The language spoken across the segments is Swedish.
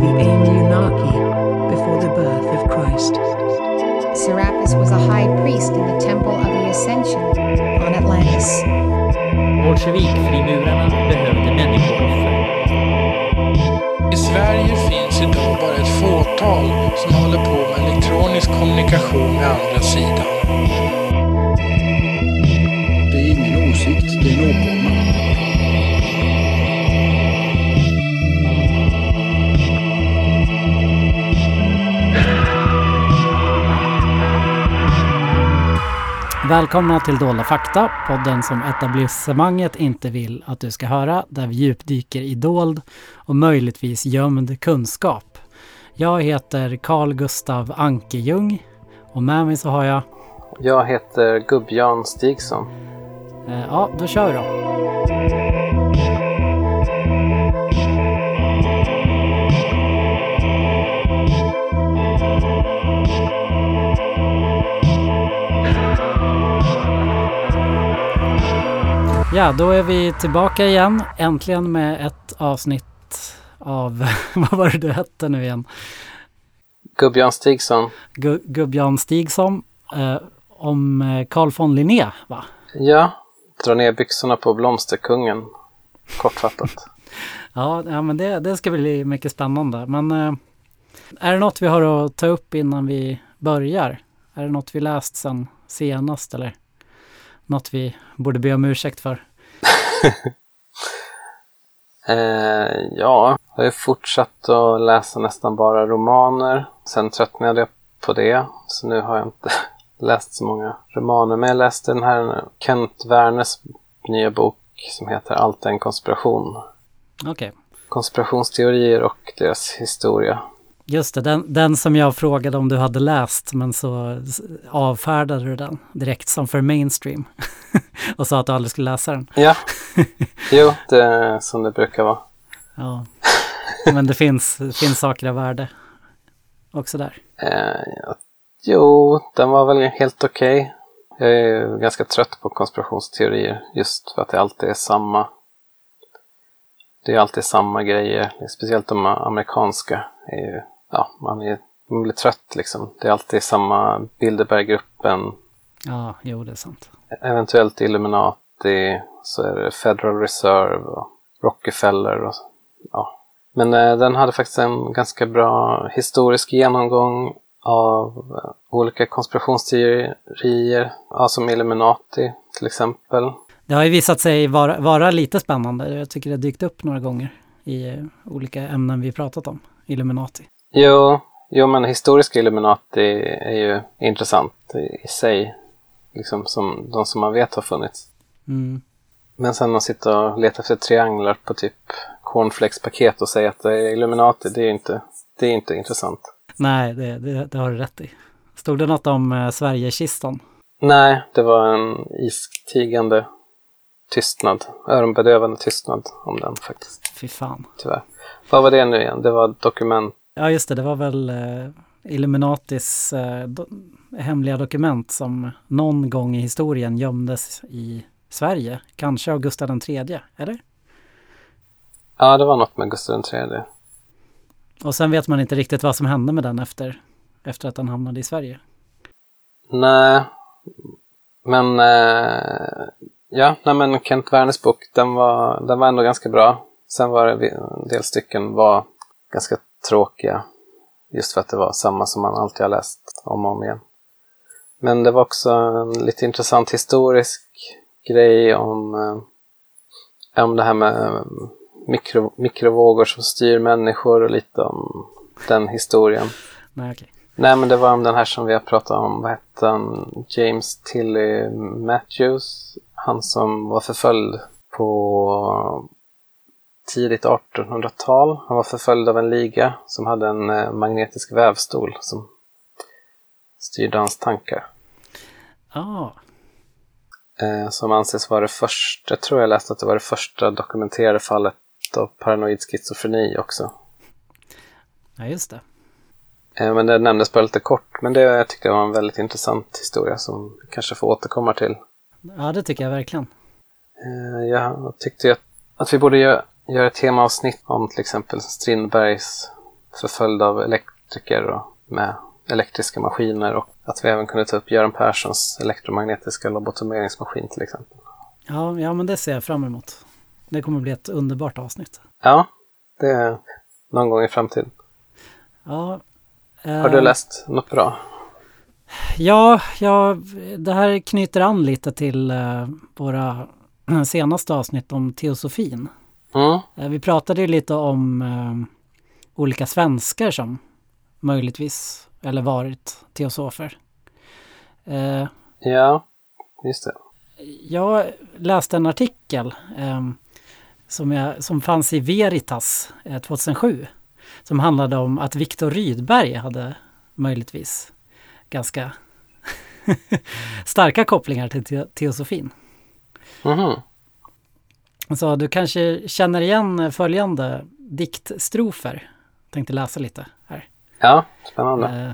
the Anunnaki before the birth of Christ. Serapis was a high priest in the Temple of the Ascension on Atlantis. Bolsjevikfrimurarna behövde människooffer. I Sverige finns idag bara ett fåtal som håller på med elektronisk kommunikation med andra sidan. Välkomna till Dolda fakta, podden som etablissemanget inte vill att du ska höra, där vi djupdyker i dold och möjligtvis gömd kunskap. Jag heter Carl Gustav Ankejung och med mig så har jag... Jag heter Gubb-Jan Stigson. Eh, ja, då kör vi då. Ja, då är vi tillbaka igen. Äntligen med ett avsnitt av, vad var det du hette nu igen? Gubb-Jan Stigson. Gu- Gubb-Jan Stigson. Eh, om eh, Carl von Linné, va? Ja, dra ner byxorna på Blomsterkungen. Kortfattat. Ja, ja men det, det ska bli mycket spännande. Men eh, är det något vi har att ta upp innan vi börjar? Är det något vi läst sen senast eller något vi borde be om ursäkt för? eh, ja, jag har ju fortsatt att läsa nästan bara romaner. Sen tröttnade jag på det. Så nu har jag inte läst så många romaner. Men jag läste den här Kent Werners nya bok som heter Allt är en konspiration. Okej, Konspirationsteorier och deras historia. Just det. Den, den som jag frågade om du hade läst men så avfärdade du den direkt som för mainstream. och sa att du aldrig skulle läsa den. Ja, jo, det är som det brukar vara. Ja. Men det finns, det finns saker av värde också där. Eh, ja, jo, den var väl helt okej. Jag är ganska trött på konspirationsteorier just för att det alltid är samma. Det är alltid samma grejer. Speciellt de amerikanska. Är ju, ja, man, är, man blir trött liksom. Det är alltid samma Bilderberggruppen. Ja, jo det är sant. Eventuellt Illuminati. Så är det Federal Reserve och Rockefeller. Och, så. ja. Men eh, den hade faktiskt en ganska bra historisk genomgång av eh, olika konspirationsteorier, ja, som Illuminati till exempel. Det har ju visat sig vara, vara lite spännande. Jag tycker det har dykt upp några gånger i eh, olika ämnen vi pratat om. Illuminati. Jo, jo men historiska Illuminati är ju intressant i, i sig, liksom som de som man vet har funnits. Mm. Men sen att sitta och leta efter trianglar på typ cornflakespaket och säga att det är Illuminati, det är inte, det är inte intressant. Nej, det, det, det har du rätt i. Stod det något om eh, Sverigeskistan? Nej, det var en istigande tystnad, öronbedövande tystnad om den faktiskt, Fy fan. tyvärr. Vad var det nu igen? Det var dokument. Ja, just det. Det var väl eh, Illuminatis eh, do, hemliga dokument som någon gång i historien gömdes i Sverige. Kanske av Gustav III, eller? Ja, det var något med Gustav III. Och sen vet man inte riktigt vad som hände med den efter, efter att den hamnade i Sverige. Nej, men eh, ja, nej men Kent Werners bok, den var, den var ändå ganska bra. Sen var det en del stycken var ganska tråkiga. Just för att det var samma som man alltid har läst om och om igen. Men det var också en lite intressant historisk grej om, eh, om det här med eh, mikro, mikrovågor som styr människor och lite om den historien. Nej, okej. Nej, men det var om den här som vi har pratat om. Vad hette han? James Tilly Matthews. Han som var förföljd på tidigt 1800-tal. Han var förföljd av en liga som hade en eh, magnetisk vävstol som styrde hans tankar. Eh, som anses vara det första, jag tror jag läste att det var det första dokumenterade fallet av paranoid schizofreni också. ja just det. Eh, Men det nämndes bara lite kort, men det jag tyckte jag var en väldigt intressant historia som vi kanske får återkomma till. Ja, det tycker jag verkligen. Jag tyckte att, att vi borde göra, göra ett temaavsnitt om till exempel Strindbergs förföljd av elektriker och med elektriska maskiner och att vi även kunde ta upp Göran Perssons elektromagnetiska lobotomeringsmaskin till exempel. Ja, ja, men det ser jag fram emot. Det kommer bli ett underbart avsnitt. Ja, det är någon gång i framtiden. Ja, Har du eh, läst något bra? Ja, ja, det här knyter an lite till eh, våra senaste avsnitt om teosofin. Mm. Eh, vi pratade ju lite om eh, olika svenskar som möjligtvis, eller varit teosofer. Eh, Ja, just det. jag läste en artikel eh, som, jag, som fanns i Veritas eh, 2007. Som handlade om att Viktor Rydberg hade möjligtvis ganska starka kopplingar till te- teosofin. Mhm. Så du kanske känner igen följande diktstrofer. Tänkte läsa lite här. Ja, spännande. Eh,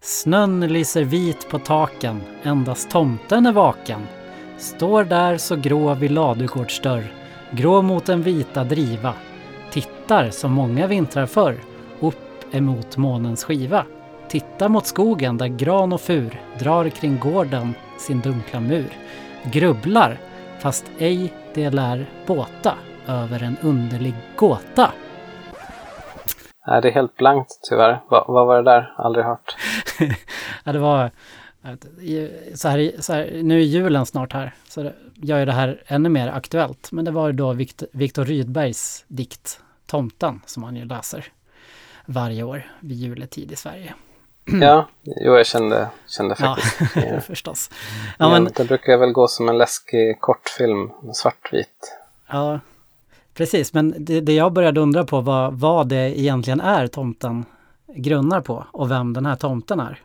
Snön lyser vit på taken, endast tomten är vaken. Står där så grå vid ladugårdsdörr, grå mot den vita driva. Tittar som många vintrar förr, upp emot månens skiva. Tittar mot skogen där gran och fur drar kring gården sin dunkla mur. Grubblar, fast ej det lär båta, över en underlig gåta. Nej, det är helt blankt tyvärr. Va, vad var det där? Aldrig hört. Ja, det var så här, så här, nu är julen snart här, så det gör ju det här ännu mer aktuellt. Men det var ju då Vikt, Viktor Rydbergs dikt Tomten som man ju läser varje år vid juletid i Sverige. Ja, jo, jag kände, kände Ja, faktiskt. Ja. förstås. Ja, Ja, men, Det brukar väl gå som en läskig kortfilm, svartvit. ja, precis. Men det, det jag började undra på var vad det egentligen är tomten grunnar på och vem den här tomten är.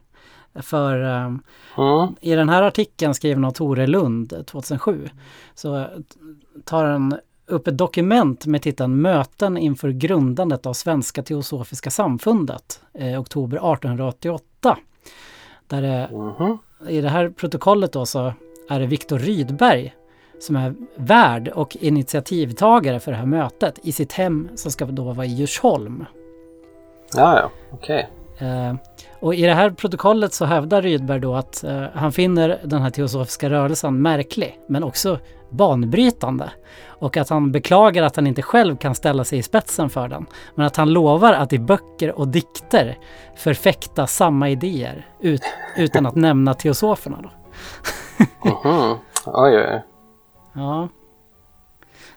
För ehm, Mm. I den här artikeln skriven av Tore Lund 2007 så tar han upp ett dokument med titeln Möten inför grundandet av Svenska Teosofiska Samfundet eh, oktober 1888. Där det, Mhm. I det här protokollet då så är det Viktor Rydberg som är värd och initiativtagare för det här mötet i sitt hem som ska då vara i Djursholm. Ja, ja, okej. Eh, och i det här protokollet så hävdar Rydberg då att eh, han finner den här teosofiska rörelsen märklig, men också banbrytande. Och att han beklagar att han inte själv kan ställa sig i spetsen för den. Men att han lovar att i böcker och dikter förfäkta samma idéer ut, utan att nämna teosoferna. Då. Mhm. Oj, oj, oj. Ja.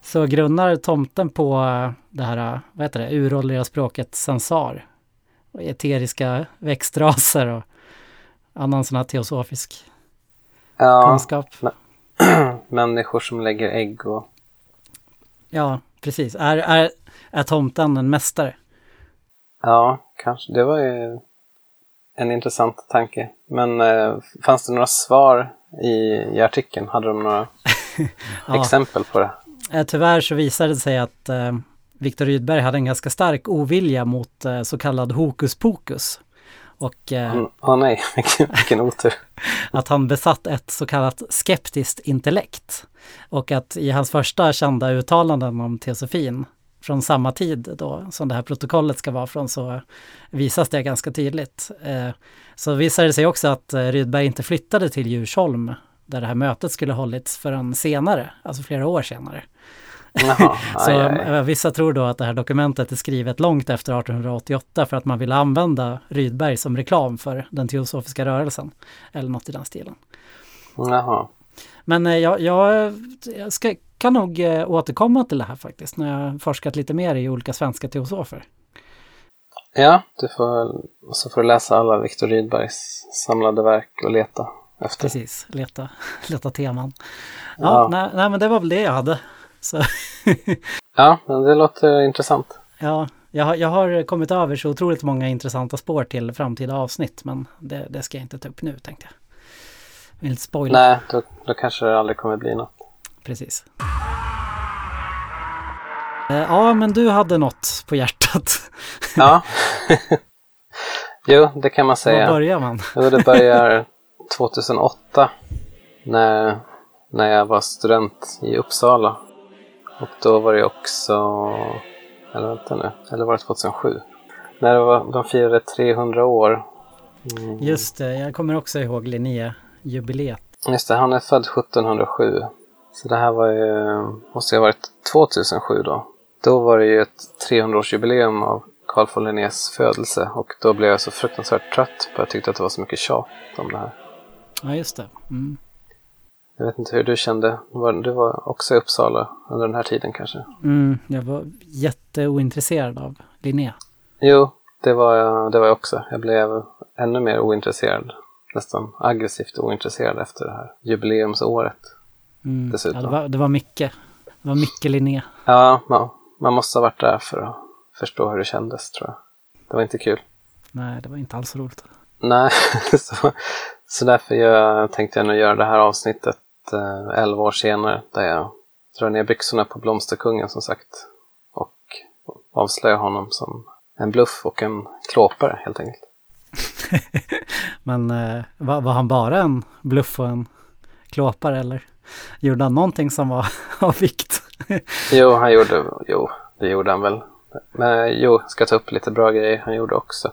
Så grunnar tomten på eh, det här, eh, vad heter det, uråldriga språket sensar. Och eteriska växtraser och annan sån här teosofisk Ja, kunskap. människor som lägger ägg och... Ja, precis. Är, är, är tomten en mästare? Ja, kanske. Det var ju en intressant tanke. Men eh, fanns det några svar i, i artikeln? Hade de några Ja. exempel på det? Eh, Tyvärr så visade det sig att eh, Viktor Rydberg hade en ganska stark ovilja mot eh, så kallad hokus pokus. Och eh, Åh nej, vilken, vilken otur. att han besatt ett så kallat skeptiskt intellekt. Och att i hans första kända uttalanden om teosofin från samma tid då som det här protokollet ska vara från så visas det ganska tydligt. Eh, så visade det sig också att eh, Rydberg inte flyttade till Djursholm där det här mötet skulle hållits förrän senare, alltså flera år senare. Jaha, Så aj, aj. eh, vissa tror då att det här dokumentet är skrivet långt efter 1888 för att man ville använda Rydberg som reklam för den teosofiska rörelsen. Eller något i den stilen. Jaha. Men eh, jag, jag, ska, kan nog eh, återkomma till det här faktiskt när jag forskat lite mer i olika svenska teosofer. Ja, du får, så får du läsa alla Viktor Rydbergs samlade verk och leta efter. Precis, leta, leta teman. Ja, Ja. Nej, nej, men det var väl det jag hade. Så, Ja, men det låter intressant. ja, jag, har- jag har kommit över så otroligt många intressanta spår till framtida avsnitt men det, det ska jag inte ta upp nu tänkte jag. Jag vill inte spoila. Nej, då, då kanske det aldrig kommer bli något. Precis. Eh, Ja, men du hade något på hjärtat. Ja. jo, det kan man Var säga. börjar man? Jo, det börjar 2008 när, när jag var student i Uppsala. Och då var det också, eller vänta nu, eller var det 2007? När det var, de firade 300 år. Mm. Just det, jag kommer också ihåg Linné-jubileet. Just det, han är född 1707. Så det här var ju, måste ju ha varit 2007 då. Då var det ju ett 300-årsjubileum av Carl von Linnés födelse och då blev jag så fruktansvärt trött på jag tyckte att det var så mycket tjat om det här. Ja, just det. Mm. Jag vet inte hur du kände. Du var, också i Uppsala under den här tiden kanske? Mm, jag var jätteointresserad av Linné. Jo, det var, jag, det var jag också. Jag blev ännu mer ointresserad. Nästan aggressivt ointresserad efter det här jubileumsåret. Mm. Dessutom. Ja, det, var, det var mycket. Det var mycket Linné. Ja, man, man måste ha varit där för att förstå hur det kändes tror jag. Det var inte kul. Nej, det var inte alls roligt. Nej, så, så därför jag, tänkte jag nu göra det här avsnittet eh, 11 år senare där jag drar ner byxorna på Blomsterkungen som sagt och avslöjar honom som en bluff och en klåpare helt enkelt. Men eh, var, var han bara en bluff och en klåpare eller gjorde han någonting som var av vikt? Jo, han gjorde, jo, det gjorde han väl. Men jo, ska ta upp lite bra grejer han gjorde också.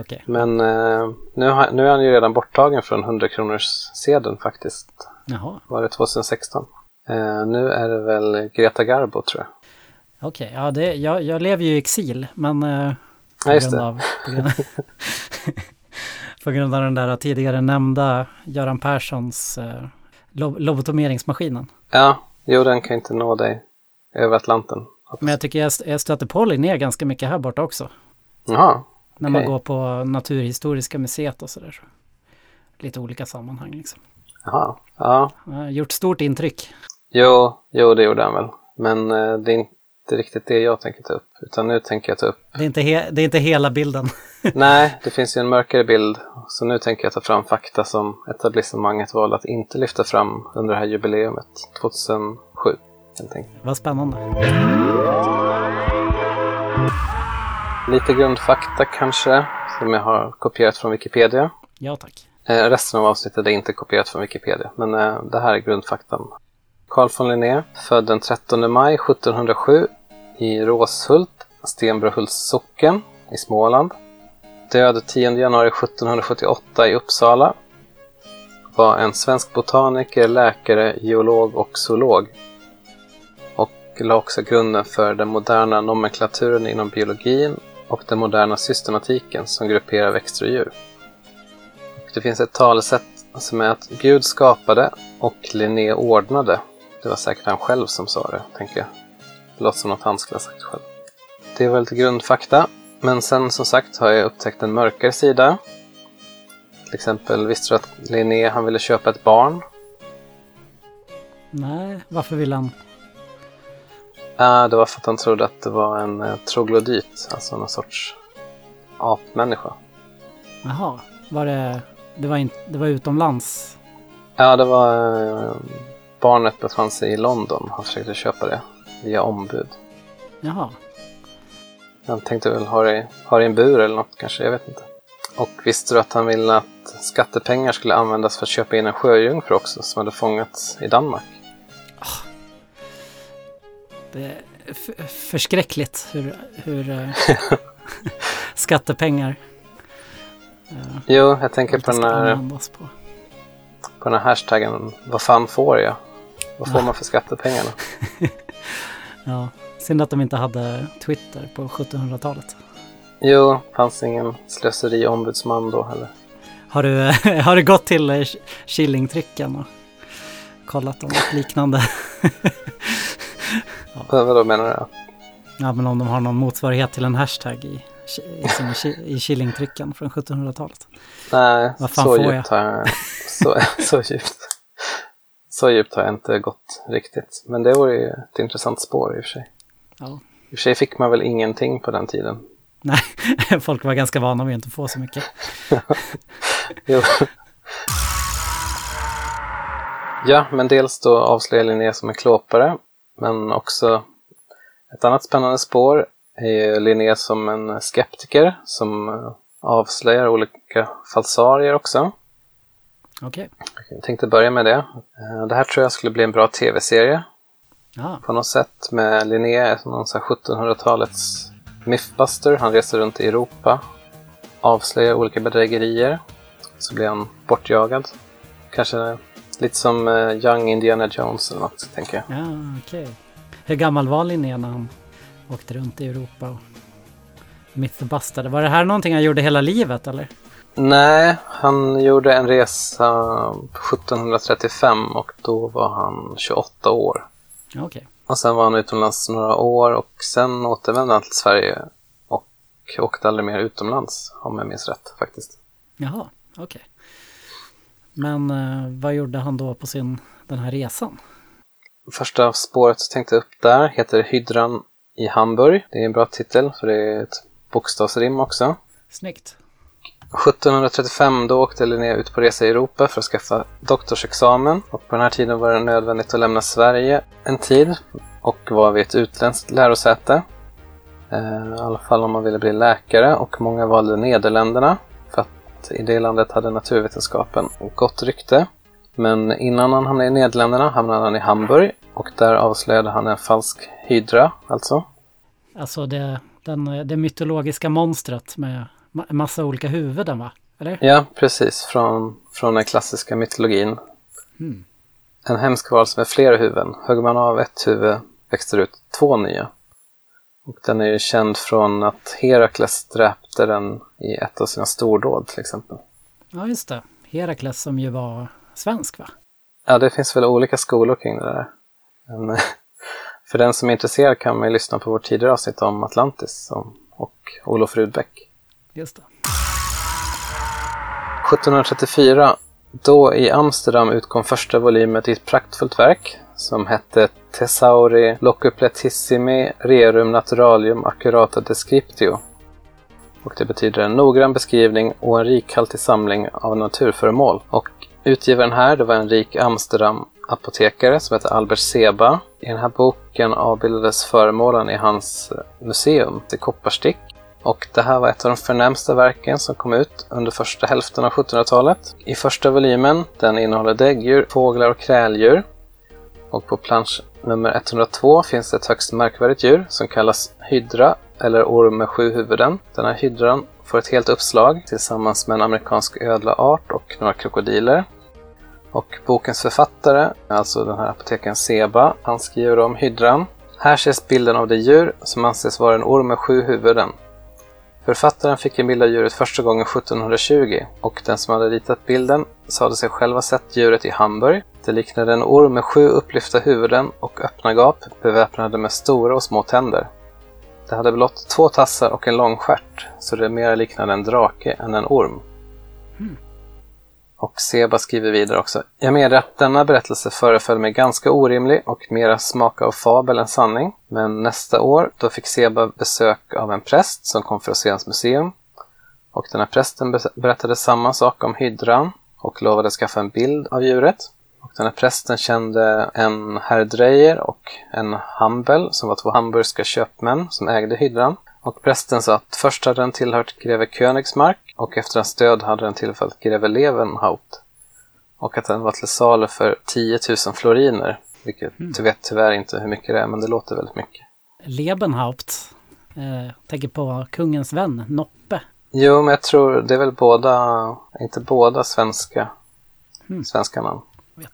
Okej. Men eh, nu, har, nu är han ju redan borttagen från 100 kronors sedeln faktiskt. Jaha, Var det 2016? Eh, nu är det väl Greta Garbo tror jag. okej. Ja, det, jag, jag lever ju i exil, men eh, Ja, just grund det. av, på, grund, på grund av den där tidigare nämnda Göran Perssons eh, lob lobotomeringsmaskinen. Ja, jo den kan inte nå dig över Atlanten. Men jag tycker jag, jag stöter på Linné ganska mycket här borta också. Jaha, När man går på Naturhistoriska museet och sådär. Lite olika sammanhang liksom. Jaha. Ja, gjort stort intryck. jo, jo det gjorde han väl. Men eh, det är inte riktigt det jag tänker ta upp. Utan nu tänker jag ta upp Det är inte, he- det är inte hela bilden. Nej, det finns ju en mörkare bild. Så nu tänker jag ta fram fakta som etablissemanget valde att inte lyfta fram under det här jubileumet 2007. Helt enkelt. Vad spännande. Lite grundfakta kanske, som jag har kopierat från Wikipedia. Ja tack. Eh, resten av avsnittet är inte kopierat från Wikipedia, men eh, det här är grundfaktan. Carl von Linné, född den 13 maj 1707 i Råshult, Stenbrohults socken i Småland. Död 10 januari 1778 i Uppsala. Var en svensk botaniker, läkare, geolog och zoolog. Och la också grunden för den moderna nomenklaturen inom biologin och den moderna systematiken som grupperar växter och djur. Det finns ett talesätt som är att Gud skapade och Linné ordnade. Det var säkert han själv som sa det, tänker jag. Det låter som något han skulle ha sagt själv. Det var lite grundfakta. Men sen som sagt har jag upptäckt en mörkare sida. Till exempel, visste du att Linné han ville köpa ett barn? Nej, varför vill han? Ah, det var för att han trodde att det var en eh, troglodyt, alltså någon sorts apmänniska. Jaha, var det... Det var, inte, det var utomlands? Ja, det var... Eh, barnet befann sig i London. Han försökte köpa det via ombud. Jaha. Han tänkte väl ha det, ha det i en bur eller något kanske, jag vet inte. Och visste du att han ville att skattepengar skulle användas för att köpa in en sjöjungfru också som hade fångats i Danmark? Det är förskräckligt hur, hur eh, skattepengar eh, Jo, jag tänker på den, här, på. på den här hashtaggen Vad fan får jag? Vad får man för skattepengarna? Ja, synd att de inte hade Twitter på 1700-talet. Jo, fanns ingen slöseriombudsman då heller. Har du, har du gått till eh, Killingtrycken och kollat om något liknande? Vad vadå menar du? Ja, men om de har någon motsvarighet till en hashtag i, ki- i Killingtrycken från 1700-talet. Nej, Vad fan så får djupt har jag så, så djupt. Så djupt har jag inte gått riktigt. Men det vore ju ett intressant spår i och för sig. Ja. I och för sig fick man väl ingenting på den tiden. Nej, folk var ganska vana vid att inte få så mycket. Jo. Ja, men dels då avslöjar Linné som en klåpare. Men också ett annat spännande spår är Linné som en skeptiker som eh, avslöjar olika falsarier också. Okej. Jag tänkte börja med det. Eh, Det här tror jag skulle bli en bra tv-serie Ja, på något sätt med Linné som någon sån här 1700-talets Mythbuster. Han reser runt i Europa, avslöjar olika bedrägerier. Så blir han bortjagad. Kanske lite som eh, Young Indiana Jones eller något, tänker jag. Ja, okej. Hur gammal var Linné när han åkte runt i Europa och mythbustade? Var det här någonting han gjorde hela livet eller? Nej, han gjorde en resa 1735 och då var han 28 år. Okej. Och sen var han utomlands några år och sen återvände han till Sverige och åkte aldrig mer utomlands, om jag minns rätt faktiskt. Jaha, okej. Men eh, vad gjorde han då på sin, den här resan? Första spåret jag tänkte upp där heter Hydran i Hamburg. Det är en bra titel för det är ett bokstavsrim också. Snyggt. 1735 då åkte Linné ut på resa i Europa för att skaffa doktorsexamen och på den här tiden var det nödvändigt att lämna Sverige en tid och vara vid ett utländskt lärosäte. Eh, I alla fall om man ville bli läkare och många valde Nederländerna för att i det landet hade naturvetenskapen gott rykte. Men innan han hamnade i Nederländerna hamnade han i Hamburg och där avslöjade han en falsk hydra, alltså. Alltså det, den, det mytologiska monstret med ma- massa olika huvuden va? Eller? Ja, precis. Från, från den klassiska mytologin. Mm. En hemsk varelse med flera huvuden. Högg man av ett huvud växte det ut två nya. Och den är ju känd från att Herakles dräpte den i ett av sina stordåd till exempel. Ja, just det. Herakles som ju var svensk va? Ja, det finns väl olika skolor kring det där. Men, för den som är intresserad kan man ju lyssna på vårt tidigare avsnitt om Atlantis och Olof Rudbeck. Just det. 1734, då i Amsterdam utkom första volymen till ett praktfullt verk som hette Thesauri Locupletissimi Rerum Naturalium Accurata Descriptio. Och det betyder en noggrann beskrivning och en rikhaltig samling av naturföremål. Och utgivaren här, det var en rik Amsterdam-apotekare som hette Albert Seba. I den här boken avbildades föremålen i hans museum i kopparstick och det här var ett av de förnämsta verken som kom ut under första hälften av 1700-talet. I första volymen, den innehåller däggdjur, fåglar och kräldjur. Och på plansch nummer 102 finns ett högst märkvärdigt djur som kallas hydra, eller orm med sju huvuden. Den här hydran får ett helt uppslag tillsammans med en amerikansk ödlaart och några krokodiler. Och bokens författare, alltså den här apotekaren Seba, han skriver om hydran. Här ses bilden av det djur som anses vara en orm med sju huvuden. Författaren fick en bild av djuret första gången 1720 och den som hade ritat bilden sade sig själv ha sett djuret i Hamburg. Det liknade en orm med sju upplyfta huvuden och öppna gap beväpnade med stora och små tänder. Det hade blott två tassar och en lång stjärt, så det mer liknade en drake än en orm. Och Seba skriver vidare också. Jag medger att denna berättelse föreföll mig ganska orimlig och mera smaka av fabel än sanning. Men nästa år, då fick Seba besök av en präst som kom för att se hans museum. Och den här prästen berättade samma sak om hydran och lovade skaffa en bild av djuret. Och den här prästen kände en herr Dreyer och en Hambel som var två hamburgska köpmän som ägde hydran. Och prästen sa att först hade den tillhört greve Königsmark och efter hans död hade den tillfallit greve Levenhaut. Och att den var till salu för 10 000 floriner. Vilket du vet tyvärr inte hur mycket det är, men det låter väldigt mycket. Lebenhaupt. Eh, tänker på kungens vän, Noppe. Jo, men jag tror det är väl båda, inte båda svenska, svenska namn.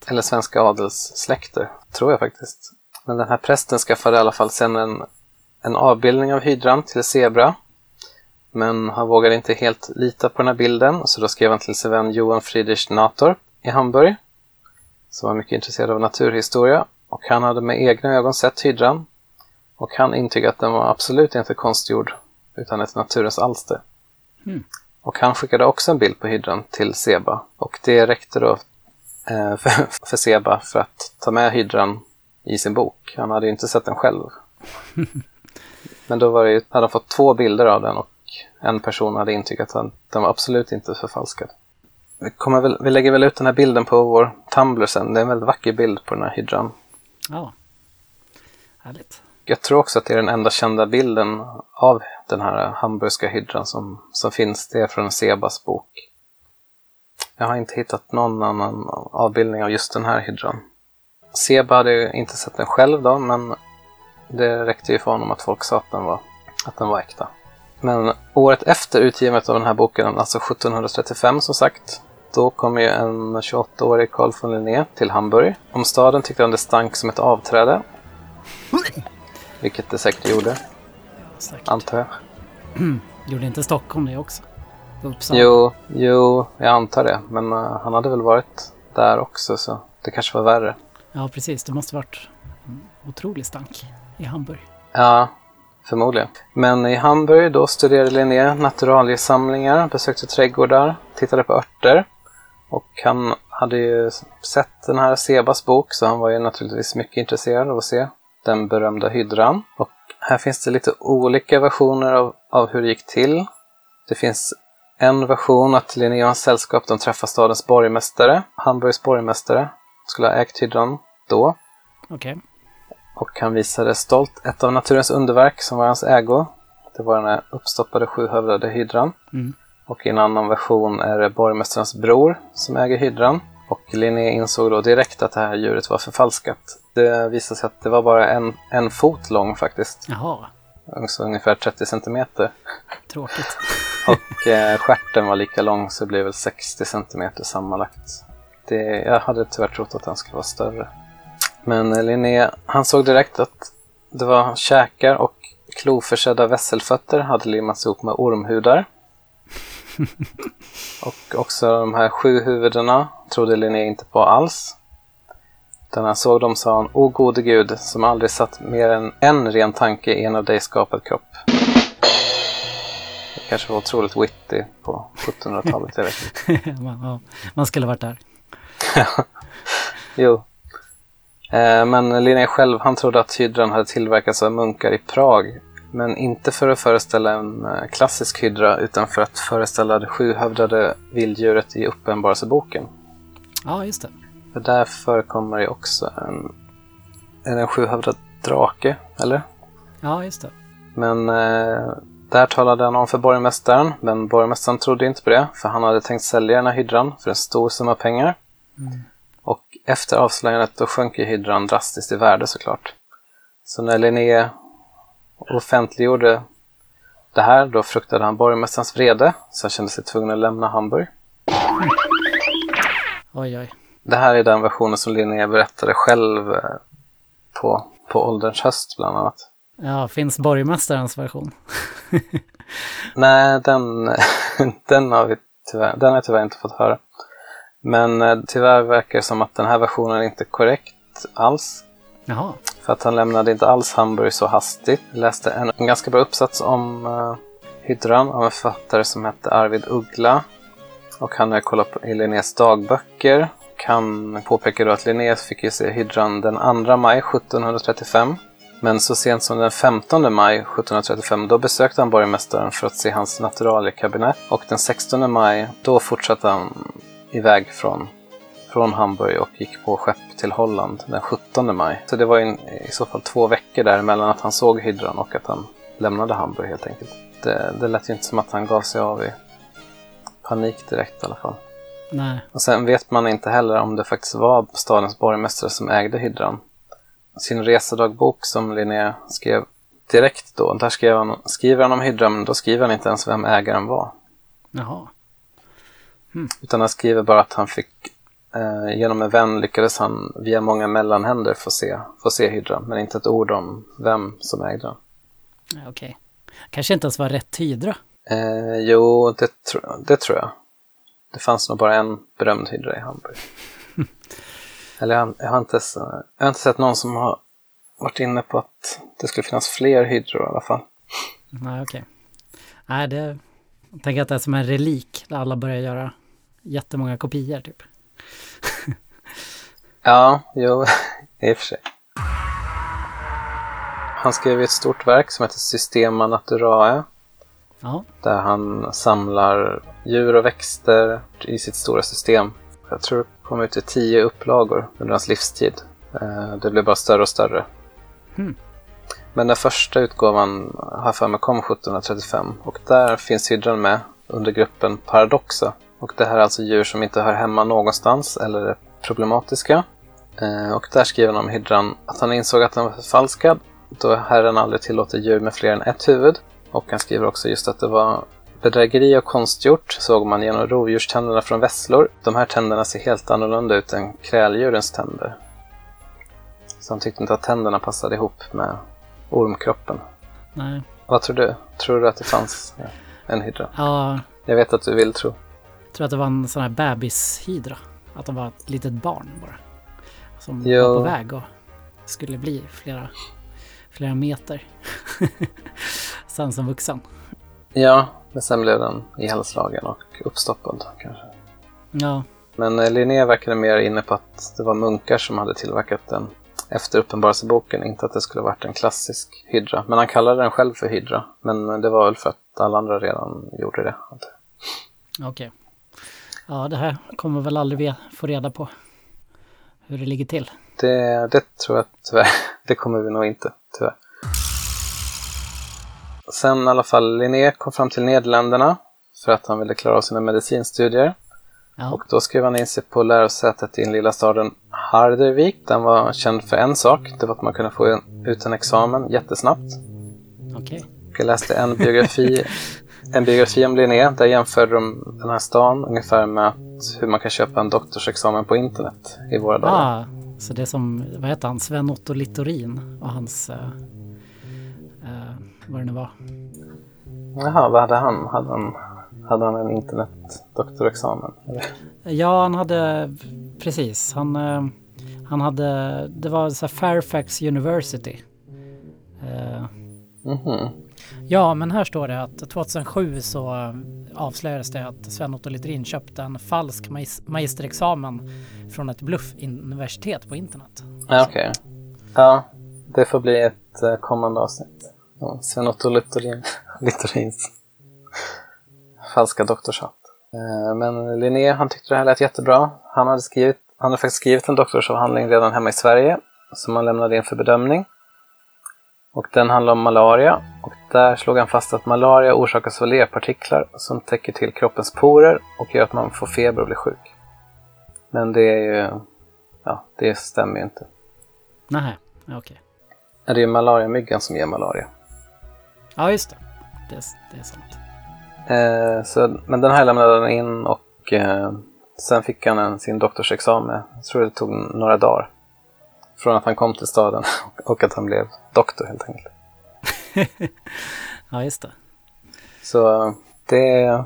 Eller svenska adelssläkter, tror jag faktiskt. Men den här prästen skaffade i alla fall sen en, en avbildning av hydran till Zebra. Men han vågade inte helt lita på den här bilden, så då skrev han till sin vän Johan Friedrich Natorp i Hamburg, som var mycket intresserad av naturhistoria. Och han hade med egna ögon sett hydran. Och han intygade att den var absolut inte konstgjord, utan ett naturens alster. Och han skickade också en bild på hydran till Seba. Och det räckte då eh, för, för Seba för att ta med hydran i sin bok. Han hade ju inte sett den själv. Men då var det ju, hade han fått två bilder av den och en person hade intygat att den var absolut inte förfalskad. Vi, kommer väl, vi lägger väl ut den här bilden på vår Tumblr sen. Det är en väldigt vacker bild på den här hydran. Ja. Härligt. Jag tror också att det är den enda kända bilden av den här hamburgska hydran som, som finns. Det är från Sebas bok. Jag har inte hittat någon annan avbildning av just den här hydran. Seba hade ju inte sett den själv då, men det räckte ju för honom att folk sa att den var att den var äkta. Men året efter utgivandet av den här boken, alltså 1735 som sagt, då kom ju en 28-årig Carl von Linné till Hamburg. Om staden tyckte han det stank som ett avträde. Vilket det säkert gjorde, Säkert. antar jag. Gjorde inte Stockholm det också? Uppsala? Jo, jo, jag antar det. Men eh, han hade väl varit där också, så det kanske var värre. Ja, precis. Det måste varit en otrolig stank i Hamburg. Ja, förmodligen. Men i Hamburg då studerade Linné naturaliesamlingar, besökte trädgårdar, tittade på örter. Och han hade ju sett den här Sebas bok så han var ju naturligtvis mycket intresserad av att se den berömda hydran. Och här finns det lite olika versioner av, av hur det gick till. Det finns en version att Linné och hans sällskap de träffar stadens borgmästare, Hamburgs borgmästare, skulle ha ägt hydran då. Okej. Och han visade stolt ett av naturens underverk som var hans ägo. Det var den här uppstoppade sjuhövdade hydran. Mm. Och i en annan version är det borgmästarens bror som äger hydran. Och Linné insåg då direkt att det här djuret var förfalskat. Det visade sig att det var bara en, en fot lång faktiskt. Jaha, Så ungefär 30 centimeter. tråkigt. Och eh, stjärten var lika lång så det blev väl 60 centimeter sammanlagt. Det, jag hade tyvärr trott att den skulle vara större. Men Linné, han såg direkt att det var käkar och kloförsedda vässelfötter hade limmats ihop med ormhudar. och också de här sju huvudena trodde Linné inte på alls. Utan han såg dem sa han, O gode gud, som aldrig satt mer än en ren tanke i en av dig skapad kropp. Det kanske var otroligt witty på 1700-talet, jag vet inte. man, ja, man skulle varit där. Jo. Eh, men Linné själv, han trodde att hydran hade tillverkats av munkar i Prag. Men inte för att föreställa en eh, klassisk hydra, utan för att föreställa det sjuhövdade vilddjuret i Uppenbarelseboken. Ja, just det. För där förekommer det också en, är det en sjuhövdad drake, eller? Ja, just det. Men eh, där talade han om för borgmästaren, men borgmästaren trodde inte på det, för han hade tänkt sälja den här hydran för en stor summa pengar. Och efter avslöjandet då sjönk ju hydran drastiskt i värde såklart. Så när Linné offentliggjorde det här, då fruktade han borgmästarens vrede, så han kände sig tvungen att lämna Hamburg. Oj, oj. Det här är den versionen som Linné berättade själv eh, på, på ålderns höst bland annat. Ja, finns borgmästarens version? Nej, den, den har vi tyvärr, den har jag tyvärr inte fått höra. Men eh, tyvärr verkar det som att den här versionen inte är korrekt alls. Jaha, För att han lämnade inte alls Hamburg så hastigt. Jag läste en, en ganska bra uppsats om uh, hydran av en författare som hette Arvid Uggla. Och han har kollat på i Linnés dagböcker. Han påpekar då att Linné fick ju se hydran den 2 maj 1735. Men så sent som den 15 maj 1735 då besökte han borgmästaren för att se hans naturaliekabinett. Och den 16 maj då fortsatte han iväg från, från Hamburg och gick på skepp till Holland den 17 maj. Så det var in, i så fall två veckor där mellan att han såg hydran och att han lämnade Hamburg helt enkelt. Det, det lät ju inte som att han gav sig av i panik direkt i alla fall. nej. Och sen vet man inte heller om det faktiskt var stadens borgmästare som ägde hydran. Sin resedagbok som Linné skrev direkt då, där skrev han, skriver han om hydran men då skriver han inte ens vem ägaren var. Jaha. Utan han skriver bara att han fick, eh, genom en vän lyckades han via många mellanhänder få se, få se hydran, men inte ett ord om vem som ägde den. Okej. Kanske inte ens var rätt hydra. Eh, jo, det, tro- det tror jag. Det fanns nog bara en berömd hydra i Hamburg. Eller jag, jag, har inte, jag har inte sett någon som har varit inne på att det skulle finnas fler hydror i alla fall. Nej, okej. Nej, det... Jag tänker att det är som en relik där alla börjar göra jättemånga kopior typ. Ja, jo, i och för sig. Han skrev ett stort verk som heter Systema Naturae. Ja, Där han samlar djur och växter i sitt stora system. Jag tror det kom ut i tio upplagor under hans livstid. Eh, Det blev bara större och större. Hmm. Men den första utgåvan har jag för mig kom 1735 och där finns hydran med under gruppen Paradoxa. Och det här är alltså djur som inte hör hemma någonstans eller är problematiska. Eh, Och där skriver han om hydran att han insåg att den var förfalskad då Herren aldrig tillåter djur med fler än ett huvud. Och han skriver också just att det var bedrägeri och konstgjort såg man genom rovdjurständerna från vesslor. De här tänderna ser helt annorlunda ut än kräldjurens tänder. Så han tyckte inte att tänderna passade ihop med ormkroppen. Nej. Vad tror du? Tror du att det fanns en hydra? Ja, Jag vet att du vill tro. Jag tror att det var en sån här bebishydra. Att de var ett litet barn bara. Som Jo. var på väg och skulle bli flera, flera meter. Sen som vuxen. Ja, men sen blev den ihjälslagen och uppstoppad kanske. Ja, Men eh, Linné verkade mer inne på att det var munkar som hade tillverkat den efter Uppenbarelseboken, inte att det skulle varit en klassisk hydra. Men han kallade den själv för hydra. Men eh, det var väl för att alla andra redan gjorde det. antar jag. Ja, det här kommer väl aldrig vi få reda på. Hur det ligger till. Det, det tror jag tyvärr. Det kommer vi nog inte, tyvärr. Sen i alla fall, Linné kom fram till Nederländerna för att han ville klara av sina medicinstudier. Ja, Och då skrev han in sig på lärosätet i den lilla staden Hardervik. Den var känd för en sak, det var att man kunde få ut en examen jättesnabbt. okej. Och Jag läste en biografi, en biografi om Linné, där jämförde de den här stan ungefär med hur man kan köpa en doktorsexamen på internet i våra dagar. Ah, så det är som, vad heter han, Sven-Otto Littorin och hans, eh, eh, vad det nu var. Jaha, vad hade han? Hade han, hade han en internetdoktorexamen? Ja, han hade, precis, han, eh, han hade, det var så här Fairfax University. Eh, Mhm. Ja, men här står det att 2007 så eh, avslöjades det att Sven-Otto Littorin köpte en falsk magis- magisterexamen från ett bluffuniversitet på internet. Ja, okej. Ja, det får bli ett eh, kommande avsnitt. Ja, Sven-Otto Littorin, Littorins falska doktorshatt. Eh, men Linné, han tyckte det här lät jättebra. Han hade, skrivit, han hade faktiskt skrivit en doktorsavhandling redan hemma i Sverige som han lämnade in för bedömning. Och den handlar om malaria. Och där slog han fast att malaria orsakas av lerpartiklar som täcker till kroppens porer och gör att man får feber och blir sjuk. Men det är ju... Ja, det stämmer ju inte. Nej, okej. Ja, Det är malariamyggan som ger malaria. Ja, just det. Det, det är sant. Eh, så, men den här lämnade han in och eh, sen fick han en, sin doktorsexamen. Jag tror det tog några dagar. Från att han kom till staden och att han blev doktor helt enkelt. Ja, just det. Så det,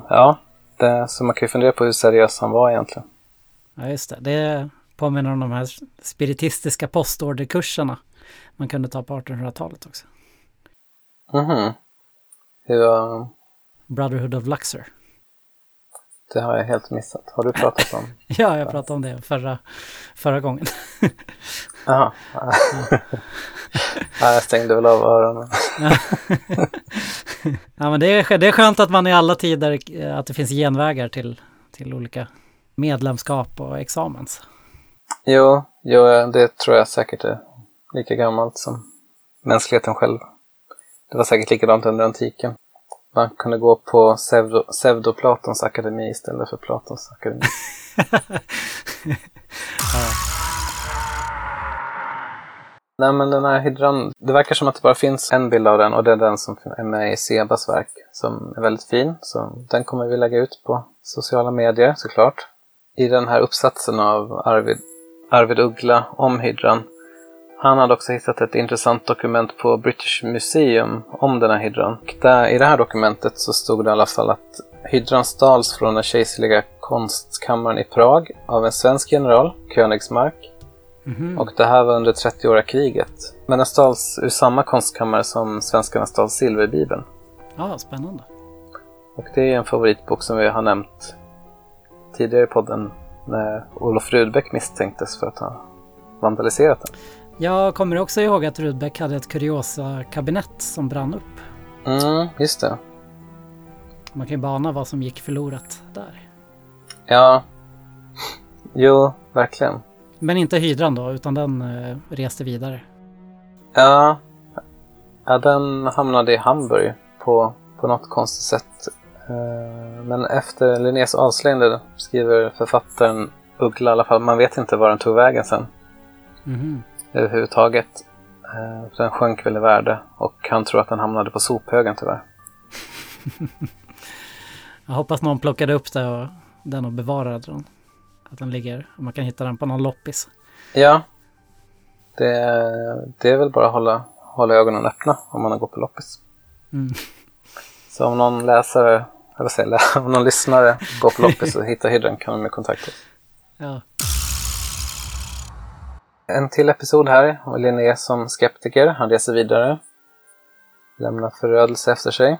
ja, det, så man kan ju fundera på hur seriös han var egentligen. Ja, just det. Det påminner om de här spiritistiska postorderkurserna man kunde ta på 1800-talet också. Mhm. Hur, eh, Brotherhood of Luxor. det har jag helt missat. Har du pratat om? Ja, jag pratade om det förra, förra gången. Jaha. ja, jag stängde väl av öronen. Ja, men det är, det är skönt att man i alla tider, eh, att det finns genvägar till, till olika medlemskap och examens. Jo, jo, det tror jag säkert är lika gammalt som mänskligheten själv. Det var säkert likadant under antiken. Man kunde gå på pseudo, pseudoplatons akademi istället för Platons akademi. Nej men den här hydran, det verkar som att det bara finns en bild av den och det är den som är med i Sebas verk som är väldigt fin. Så den kommer vi lägga ut på sociala medier såklart. I den här uppsatsen av Arvid, Arvid Uggla om hydran han hade också hittat ett intressant dokument på British Museum om den här hydran. Och där, I det här dokumentet så stod det i alla fall att hydran stals från den kejserliga konstkammaren i Prag av en svensk general, Königsmark. Mhm. Och det här var under 30-åriga kriget. Men den stals ur samma konstkammare som svenskarna stal silverbibeln. Ja, spännande. Och det är en favoritbok som vi har nämnt tidigare i podden när Olof Rudbeck misstänktes för att ha vandaliserat den. Jag kommer också ihåg att Rudbeck hade ett kuriosa-kabinett som brann upp. Mm, just det. Man kan ju bana vad som gick förlorat där. Ja. Jo, verkligen. Men inte hydran då, utan den eh, reste vidare. Ja. ja, den hamnade i Hamburg på, på något konstigt sätt. Eh, Men efter Linnés avslöjande skriver författaren Uggla i alla fall, man vet inte var den tog vägen sen Mhm. överhuvudtaget. Eh, Den sjönk väl i värde och han tror att den hamnade på sophögen tyvärr. Jag hoppas någon plockade upp det och den och bevarade den. Att den ligger, man kan hitta den på någon loppis. Ja. Det, det är väl bara att hålla, hålla ögonen öppna om man har gått på loppis. Mm. Så om någon läsare, eller säga, om någon lyssnare går på loppis och hittar hydden kan de med kontakta. Ja. En till episod här och Linné som skeptiker. Han reser vidare. Lämnar förödelse efter sig.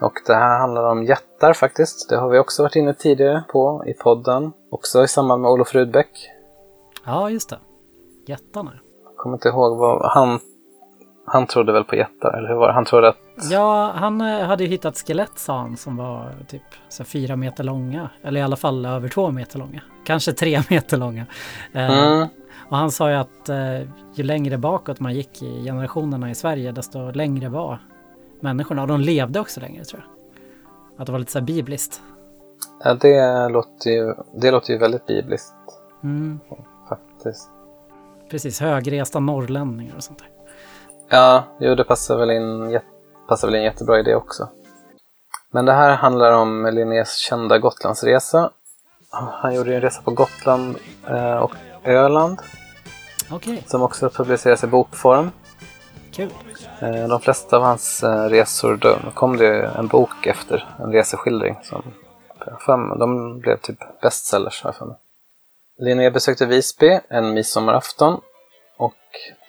Och det här handlar om jättar faktiskt. Det har vi också varit inne tidigare på i podden. Också i samband med Olof Rudbeck. ja, just det. Jättarna. Jag kommer inte ihåg vad han... Han trodde väl på jättar, eller hur var det? Han trodde att... Ja, han eh, hade ju hittat skelett sa han som var typ så fyra meter långa. Eller i alla fall över två meter långa. Kanske tre meter långa. Eh, Mm, Och han sa ju att eh, ju längre bakåt man gick i generationerna i Sverige desto längre var människorna. Och de levde också längre tror jag. Att det var lite så här bibliskt. ja, det, låter ju, det låter ju väldigt bibliskt Mm, faktiskt. precis, högresta norrlänningar och sånt där. Ja, jo, det passar väl in, passar väl in jättebra i det också. Men det här handlar om Linnés kända Gotlandsresa. Han gjorde en resa på Gotland eh, och Öland Okej, som också publiceras i bokform. Kul. Eh, de flesta av hans eh, resor, då kom det en bok efter, en reseskildring. Som, fem, de blev typ bestsellers har jag för mig. Linné besökte Visby en midsommarafton och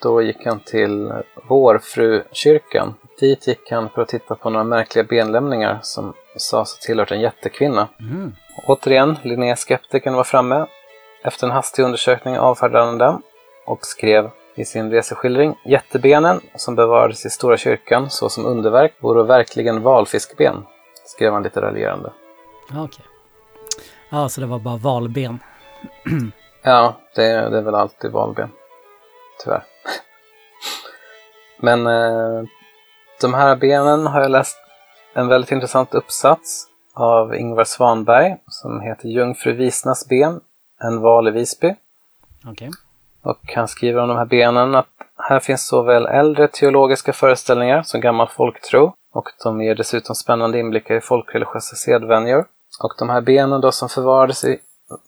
då gick han till Vårfrukyrkan. Dit gick han för att titta på några märkliga benlämningar som sades ha tillhört en jättekvinna. Mm. Återigen, Linné skeptikern var framme. Efter en hastig undersökning avfärdade han dem och skrev i sin reseskildring Jättebenen som bevarades i Stora kyrkan såsom underverk vore verkligen valfiskben, skrev han lite raljerande. Ja, Okej. Ja, så det var bara valben. Ja, det, det är väl alltid valben. Tyvärr. Men eh, de här benen har jag läst en väldigt intressant uppsats av Ingvar Svanberg som heter Jungfru Visnas ben, en val i Visby. Okej. Och han skriver om de här benen att här finns såväl äldre teologiska föreställningar som gammal folktro och de ger dessutom spännande inblickar i folkreligiösa sedvänjor. Och de här benen då som förvarades i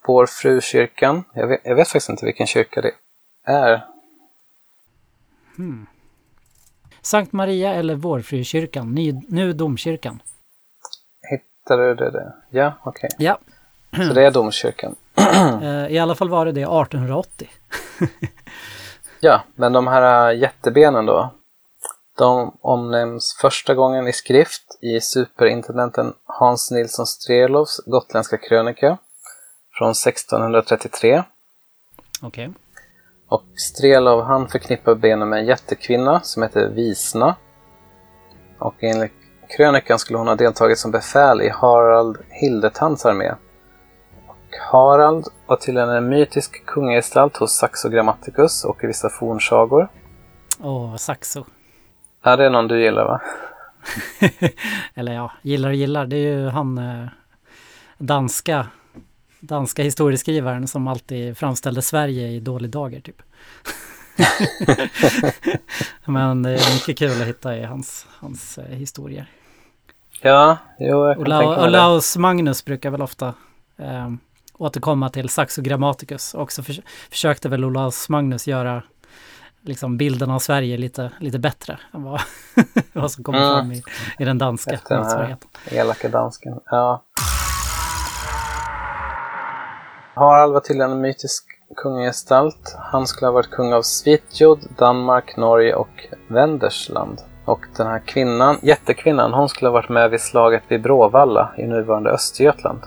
Vår Frukyrkan, jag vet, jag vet faktiskt inte vilken kyrka det är. Sankt Maria eller Vårfrukyrkan, nu domkyrkan. Hittar du det? där? Ja, okej. Ja, Så det är domkyrkan. eh, i alla fall var det det 1880. Ja, men de här äh, jättebenen då. De omnämns första gången i skrift i superintendenten Hans Nilsson Strelows gotländska krönika från 1633. Okej. Och Strelov han förknippar benen med en jättekvinna som heter Visna. Och enligt krönikan skulle hon ha deltagit som befäl i Harald Hildetands armé. Och Harald var tydligen en mytisk kungagestalt hos Saxo Grammaticus och i vissa fornsagor. Åh, Saxo. Ja, det är någon du gillar va? Eller ja, gillar och gillar. Det är ju han eh, danska, danska historieskrivaren som alltid framställde Sverige i dålig dager typ. Men det är mycket kul att hitta i hans, hans eh, historier. Ja, jo, jag kan Ola, tänka mig det. Olaus Magnus brukar väl ofta eh, återkomma till Saxo Grammaticus. Och så förs- försökte väl Olaus Magnus göra liksom bilden av Sverige lite, lite bättre än vad, vad som kommer Mm. fram i, i den danska Efter motsvarigheten. elaka dansken. Ja. Harald var tydligen en mytisk kungagestalt. Han skulle ha varit kung av Svitjod, Danmark, Norge och Wendersland. Och den här kvinnan, jättekvinnan, hon skulle ha varit med vid slaget vid Bråvalla i nuvarande Östergötland.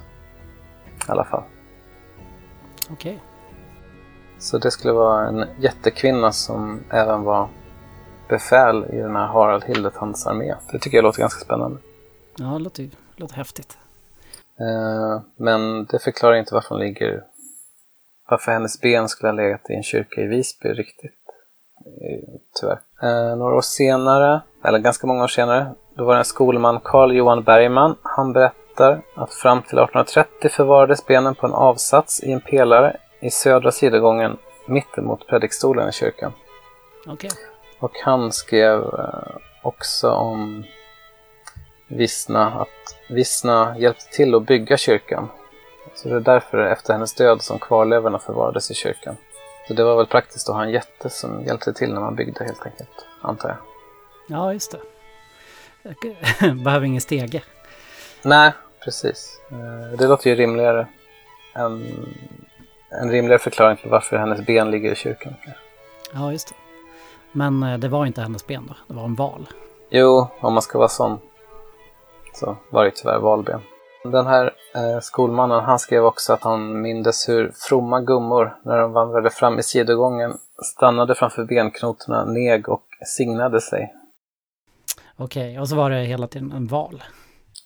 I alla fall. Okej. Så det skulle vara en jättekvinna som även var befäl i den här Harald Hildetands armé. Det tycker jag låter ganska spännande. Ja, det låter, låter häftigt. Eh, Men det förklarar inte varför hon ligger... Varför hennes ben skulle ha legat i en kyrka i Visby riktigt. Eh, Tyvärr. Eh, Några år senare, eller ganska många år senare, då var det en skolman, Carl Johan Bergman. Han berättar att fram till 1830 förvarades benen på en avsats i en pelare i södra sidogången mittemot predikstolen i kyrkan. Okej. Och han skrev eh, också om Vissna att Vissna hjälpte till att bygga kyrkan. Så det är därför efter hennes död som kvarlevorna förvarades i kyrkan. Så det var väl praktiskt att ha en jätte som hjälpte till när man byggde helt enkelt, antar jag. Ja, just det. Behöver ingen stege. Nej, precis. Eh, Det låter ju rimligare. En, en rimligare förklaring till varför hennes ben ligger i kyrkan. Ja, just det. Men eh, det var inte hennes ben då, det var en val. Jo, om man ska vara sån så var det tyvärr valben. Den här eh, skolmannen han skrev också att han mindes hur fromma gummor när de vandrade fram i sidogången stannade framför benknotorna, neg och signade sig. Okej, och så var det hela tiden en val.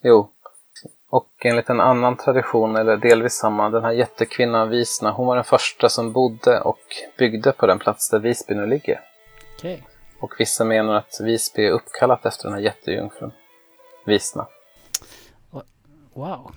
Jo. Och enligt en annan tradition, eller delvis samma, den här jättekvinnan Visna, hon var den första som bodde och byggde på den plats där Visby nu ligger. Okej. Och vissa menar att Visby är uppkallat efter den här jättejungfrun, Visna. Wow.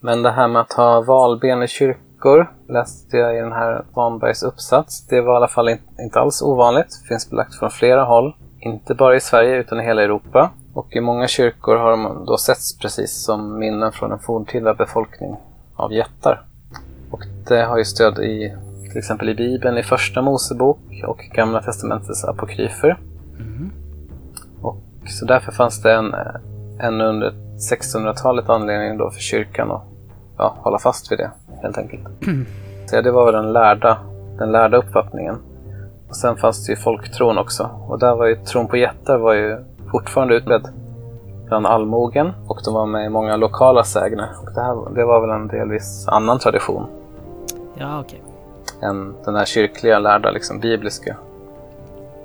Men det här med att ha valben i kyrkor läste jag i den här Svanbergs uppsats. Det var i alla fall in, inte alls ovanligt. Det finns belagt från flera håll. Inte bara i Sverige utan i hela Europa. Och i många kyrkor har de då setts precis som minnen från en forntida befolkning av jättar. Och det har ju stöd i till exempel i Bibeln, i Första Mosebok och Gamla Testamentets apokryfer. Mhm. Och så därför fanns det en, en under 1600-talet anledning då för kyrkan att ja, hålla fast vid det, helt enkelt. Så det var väl den lärda, den lärda uppfattningen. Och sen fanns det ju folktron också. Och där var ju tron på jättar var ju fortfarande utbredd bland allmogen och de var med i många lokala sägner. Och det, här, det var väl en delvis annan tradition Ja, okej. än den här kyrkliga lärda, liksom bibliska.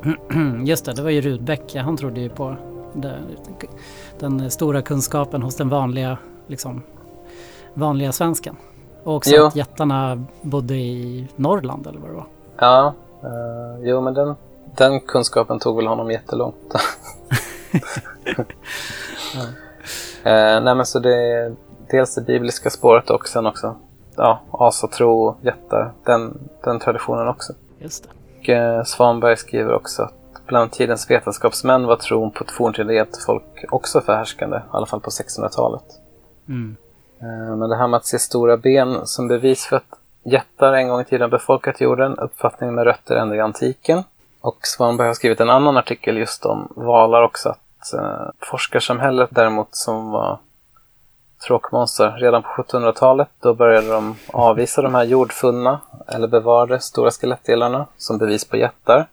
Just det, det var ju Rudbeck. Han trodde ju på det, den stora kunskapen hos den vanliga, liksom, vanliga svensken. Och också Jo. att jättarna bodde i Norrland eller vad det var. Ja, eh, jo men den, den kunskapen tog väl honom jättelångt. Eh, nej men så det är dels det bibliska spåret och sen också ja, asatro, jättar, den, den traditionen också. Just. Och, eh, Svanberg skriver också att bland tidens vetenskapsmän var tron på ett forntida jättefolk också förhärskande, i alla fall på 1600-talet. Mm. Eh, Men det här med att se stora ben som bevis för att jättar en gång i tiden befolkat jorden, uppfattningen med rötter ända i antiken. Och Svanberg har skrivit en annan artikel just om valar också, att eh, forskarsamhället däremot som var tråkmonster redan på 1700-talet, då började de avvisa de här jordfunna eller bevarade stora skelettdelarna som bevis på jättar.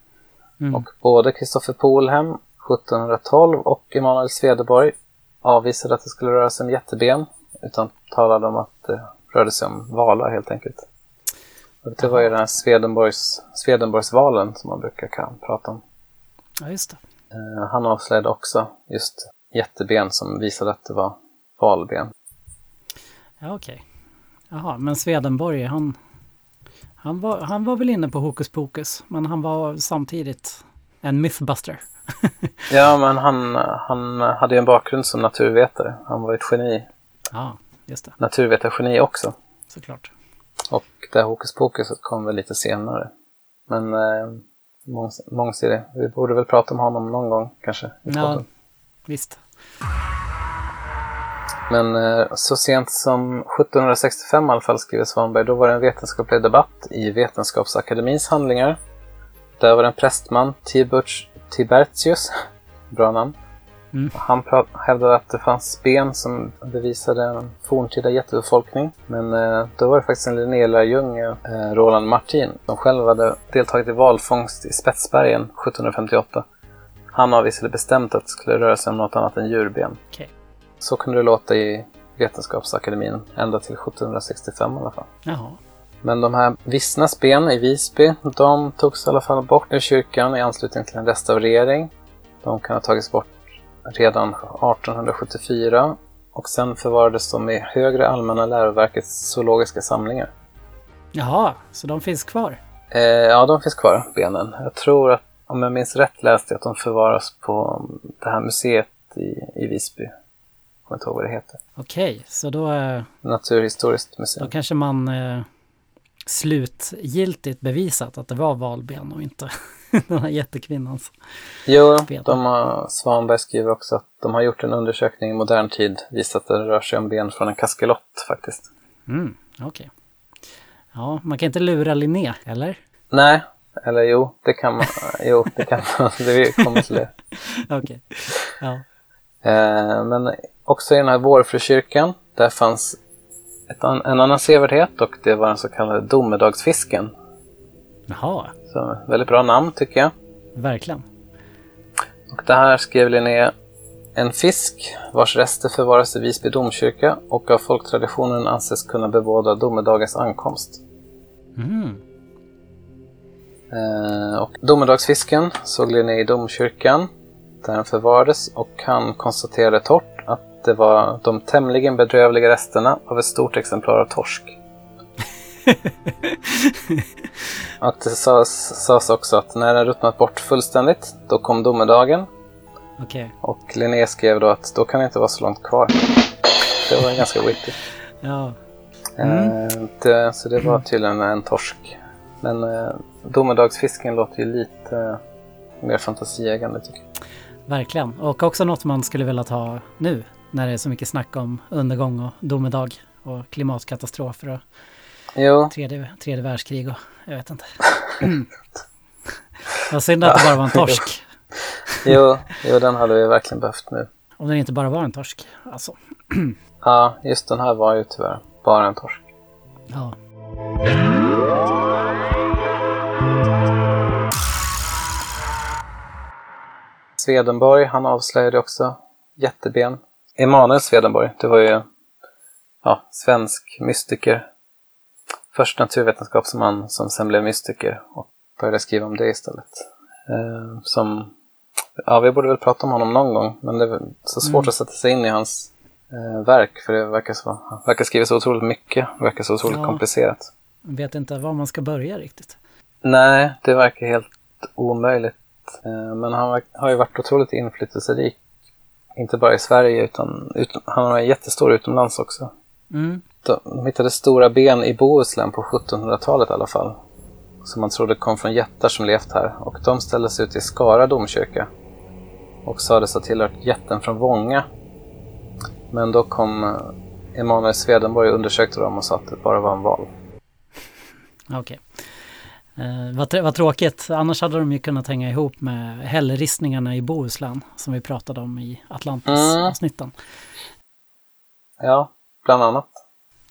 Mm. Och både Kristoffer Polhem 1712 och Emanuel Swedenborg avvisade att det skulle röra sig om jätteben utan talade om att det rörde sig om valar helt enkelt. Och det var ju den här Swedenborgs, Swedenborgsvalen som man brukar kan prata om. Ja, just det. Eh, han avslöjade också just jätteben som visade att det var valben. Ja, okej. Jaha, men Swedenborg, han, han, var, han var väl inne på hokus pokus, men han var samtidigt en mythbuster. Ja, men han, han hade ju en bakgrund som naturvetare. Han var ett geni, Ja, just det. naturvetargeni också. Såklart. Och det här hokus pokuset kom väl lite senare. Men eh, mångs- mångsidig. Vi borde väl prata om honom någon gång kanske. Ja, visst. Men eh, så sent som 1765 i alla fall, skriver Svanberg, då var det en vetenskaplig debatt i Vetenskapsakademins handlingar. Där var det en prästman, Tiburts Tibertius, bra namn. Mm. Han hävdade att det fanns ben som bevisade en forntida jättebefolkning. Men eh, då var det faktiskt en Linnélärjunge, eh, Roland Martin, som själv hade deltagit i valfångst i Spetsbergen 1758. Han avvisade bestämt att det skulle röra sig om något annat än djurben. Okej. Så kunde det låta i Vetenskapsakademin ända till 1765 i alla fall. Jaha. Men de här Vissnas ben i Visby, de togs i alla fall bort ur kyrkan i anslutning till en restaurering. De kan ha tagits bort redan 1874 och sen förvarades de i Högre Allmänna Läroverkets zoologiska samlingar. Jaha, så de finns kvar? Eh, ja, de finns kvar, benen. Jag tror att, om jag minns rätt läste jag att de förvaras på det här museet i, i Visby. Jag kommer inte ihåg vad det heter. Okej, så då, eh, Naturhistoriskt då museum. kanske man eh, slutgiltigt bevisat att det var valben och inte Den här jättekvinnans. Jo, Ben. de har, Svanberg skriver också att de har gjort en undersökning i modern tid, visat att det rör sig om ben från en kaskelott faktiskt. Mm, okej. Ja, man kan inte lura Linné, eller? Nej, eller jo, det kan man. Jo, det kan man. Det kommer till det. Okej. Ja. Eh, men också i den här vårfrukyrkan, där fanns an- en annan sevärdhet och det var den så kallade domedagsfisken. Jaha, Så väldigt bra namn tycker jag. verkligen. Och det här skrev Linné en fisk vars rester förvaras i Visby domkyrka och av folktraditionen anses kunna bevåda domedagens ankomst. Mm. Eh, och domedagsfisken såg Linné i domkyrkan där den förvarades och han konstaterade torrt att det var de tämligen bedrövliga resterna av ett stort exemplar av torsk. Att det sades, sades också att när den ruttnat bort fullständigt, då kom domedagen Okej. och Linné skrev då att då kan det inte vara så långt kvar. Det var ganska witty. Ja. Eh, det, så det var tydligen en torsk. Men eh, domedagsfisken låter ju lite eh, mer fantasieggande tycker jag. Verkligen. Och också något man skulle vilja ta nu när det är så mycket snack om undergång och domedag och klimatkatastrofer och Jo, tredje, tredje världskrig och jag vet inte. Vad synd att det bara var en torsk. jo, jo, den hade vi verkligen behövt nu. Om den inte bara var en torsk. Alltså, Ja, just den här var ju tyvärr bara en torsk. ja. Swedenborg, han avslöjade också jätteben. Emanuel Swedenborg, det var ju ja, svensk mystiker. Först naturvetenskapsman som sen blev mystiker och började skriva om det istället. Eh, som, ja, vi borde väl prata om honom någon gång, men det är så svårt att sätta sig in i hans eh, verk, för det verkar, så, verkar skriva så otroligt mycket, verkar så otroligt Ja. komplicerat. Jag vet inte var man ska börja riktigt. Nej, det verkar helt omöjligt. Eh, Men han har ju varit otroligt inflytelserik. Inte bara i Sverige, utan ut, han var jättestor utomlands också. Mm. De, de hittade stora ben i Bohuslän på 1700-talet i alla fall. Som man trodde kom från jättar som levt här. Och de ställdes ut i Skara domkyrka. Och sades ha tillhört jätten från Vånga. Men då kom eh, Emanuel Swedenborg och undersökte dem och sa att det bara var en val. Okej. Eh, vad, vad tråkigt, annars hade de ju kunnat hänga ihop med hällristningarna i Bohuslän som vi pratade om i Atlantis-avsnitten. Ja, bland annat.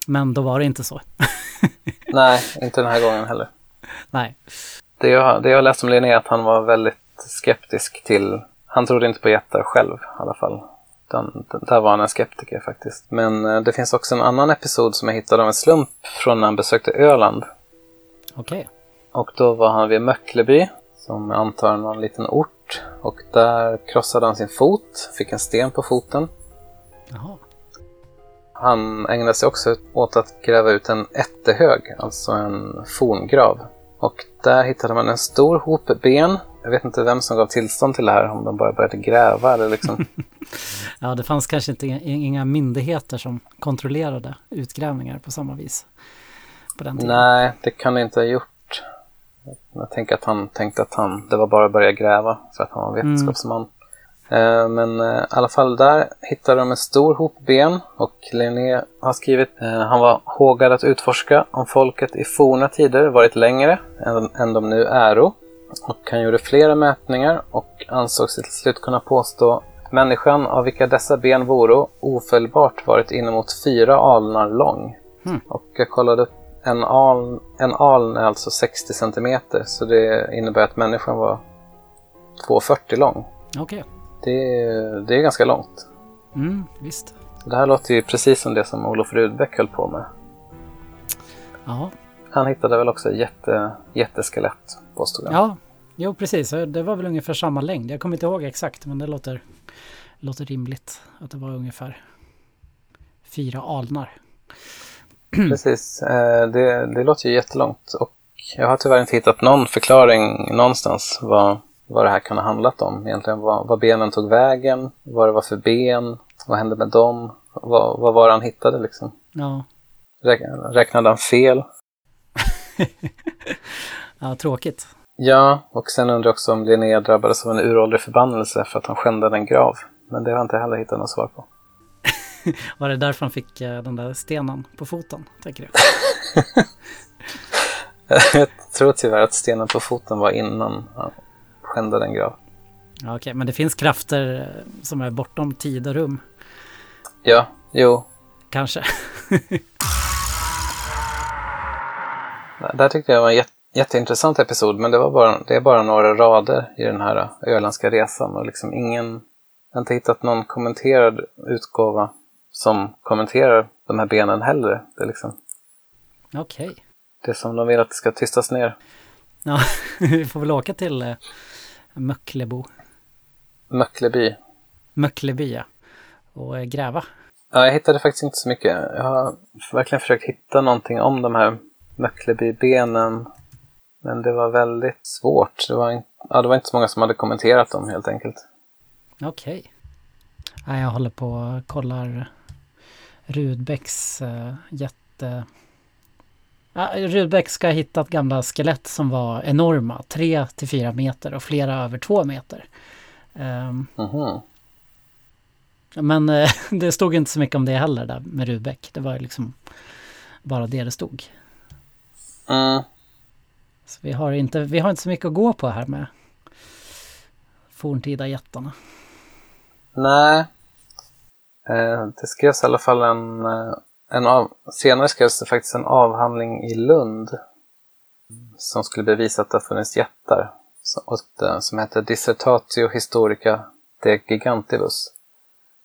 Men då var det inte så. Nej, inte den här gången heller. Nej. Det jag, det jag läst om Linné är att han var väldigt skeptisk till... Han trodde inte på jättar själv i alla fall. Den, den, där var han en skeptiker faktiskt. Men eh, det finns också en annan episod som jag hittade av en slump från när han besökte Öland. Okej. Och då var han vid Möckleby, som jag antar är någon liten ort. Och där krossade han sin fot, fick en sten på foten. Jaha. Han ägnade sig också åt att gräva ut en ättehög, alltså en forngrav. Och där hittade man en stor hop ben. Jag vet inte vem som gav tillstånd till det här, om de bara började gräva eller liksom. Ja, det fanns kanske inte inga myndigheter som kontrollerade utgrävningar på samma vis. På den tiden. Nej, det kan det inte ha gjort. Jag tänker att han tänkte att han, det var bara att börja gräva för att han var vetenskapsman. Eh, Men eh, i alla fall där hittade de en stor hop ben och Linné har skrivit eh, han var hågad att utforska om folket i forna tider varit längre än, än de nu äro. Och han gjorde flera mätningar och ansåg sig till slut kunna påstå människan av vilka dessa ben voro oföljbart varit inemot fyra alnar lång. Och jag kollade upp en aln, en aln är alltså 60 centimeter så det innebär att människan var 2,40 lång. Okej. Det, är- det är ganska långt. Mm, visst. Det här låter ju precis som det som Olof Rudbeck höll på med. Ja. Han hittade väl också jätte, jätteskelett, påstod han. ja, jo precis. Det var väl ungefär samma längd. Jag kommer inte ihåg exakt, men det låter, låter rimligt att det var ungefär fyra alnar. Precis, eh, det, det låter ju jättelångt. Och jag har tyvärr inte hittat någon förklaring någonstans vad, vad det här kan ha handlat om. Egentligen vad, vad benen tog vägen, vad det var för ben, vad hände med dem, vad, vad var det han hittade liksom. Ja, Räk- Räknade han fel? ja tråkigt. Ja, och sen undrar jag också om Linnea drabbades av en uråldrig förbannelse för att han skändade en grav. Men det har jag inte heller hittat något svar på. Var det därför han fick eh, den där stenen på foten, tänker du? jag tror tyvärr att stenen på foten var innan han skändade en grav. Okej, men det finns krafter eh, som är bortom tid och rum, Ja, jo. kanske. Där tyckte jag var en jät- jätteintressant episod, men det, var bara, det är bara några rader i den här öländska resan och liksom ingen... Jag har inte hittat någon kommenterad utgåva som kommenterar de här benen heller. Det är liksom Okej. det som de vill att det ska tystas ner. Ja, vi får väl åka till eh, Möcklebo. Möckleby. Möckleby, ja. Och eh, gräva. Ja, jag hittade faktiskt inte så mycket. Jag har verkligen försökt hitta någonting om de här Möcklebybenen. Men det var väldigt svårt. Det var, in, ja, det var inte så många som hade kommenterat dem helt enkelt. Okej. Ja, jag håller på och kollar Rudbecks uh, jätte... Ja, Rudbeck ska ha hittat gamla skelett som var enorma, 3 till 4 meter och flera över 2 meter. Ehm, Mhm. men eh, det stod inte så mycket om det heller där med Rudbeck. Det var liksom bara det det stod. Mm. Så vi har inte, vi har inte så mycket att gå på här med forntida jättarna. Nej. Eh, det skrevs i alla fall en, eh, en av, senare skrevs det faktiskt en avhandling i Lund som skulle bevisa att det har funnits jättar. Som, heter Dissertatio Historica de Gigantibus.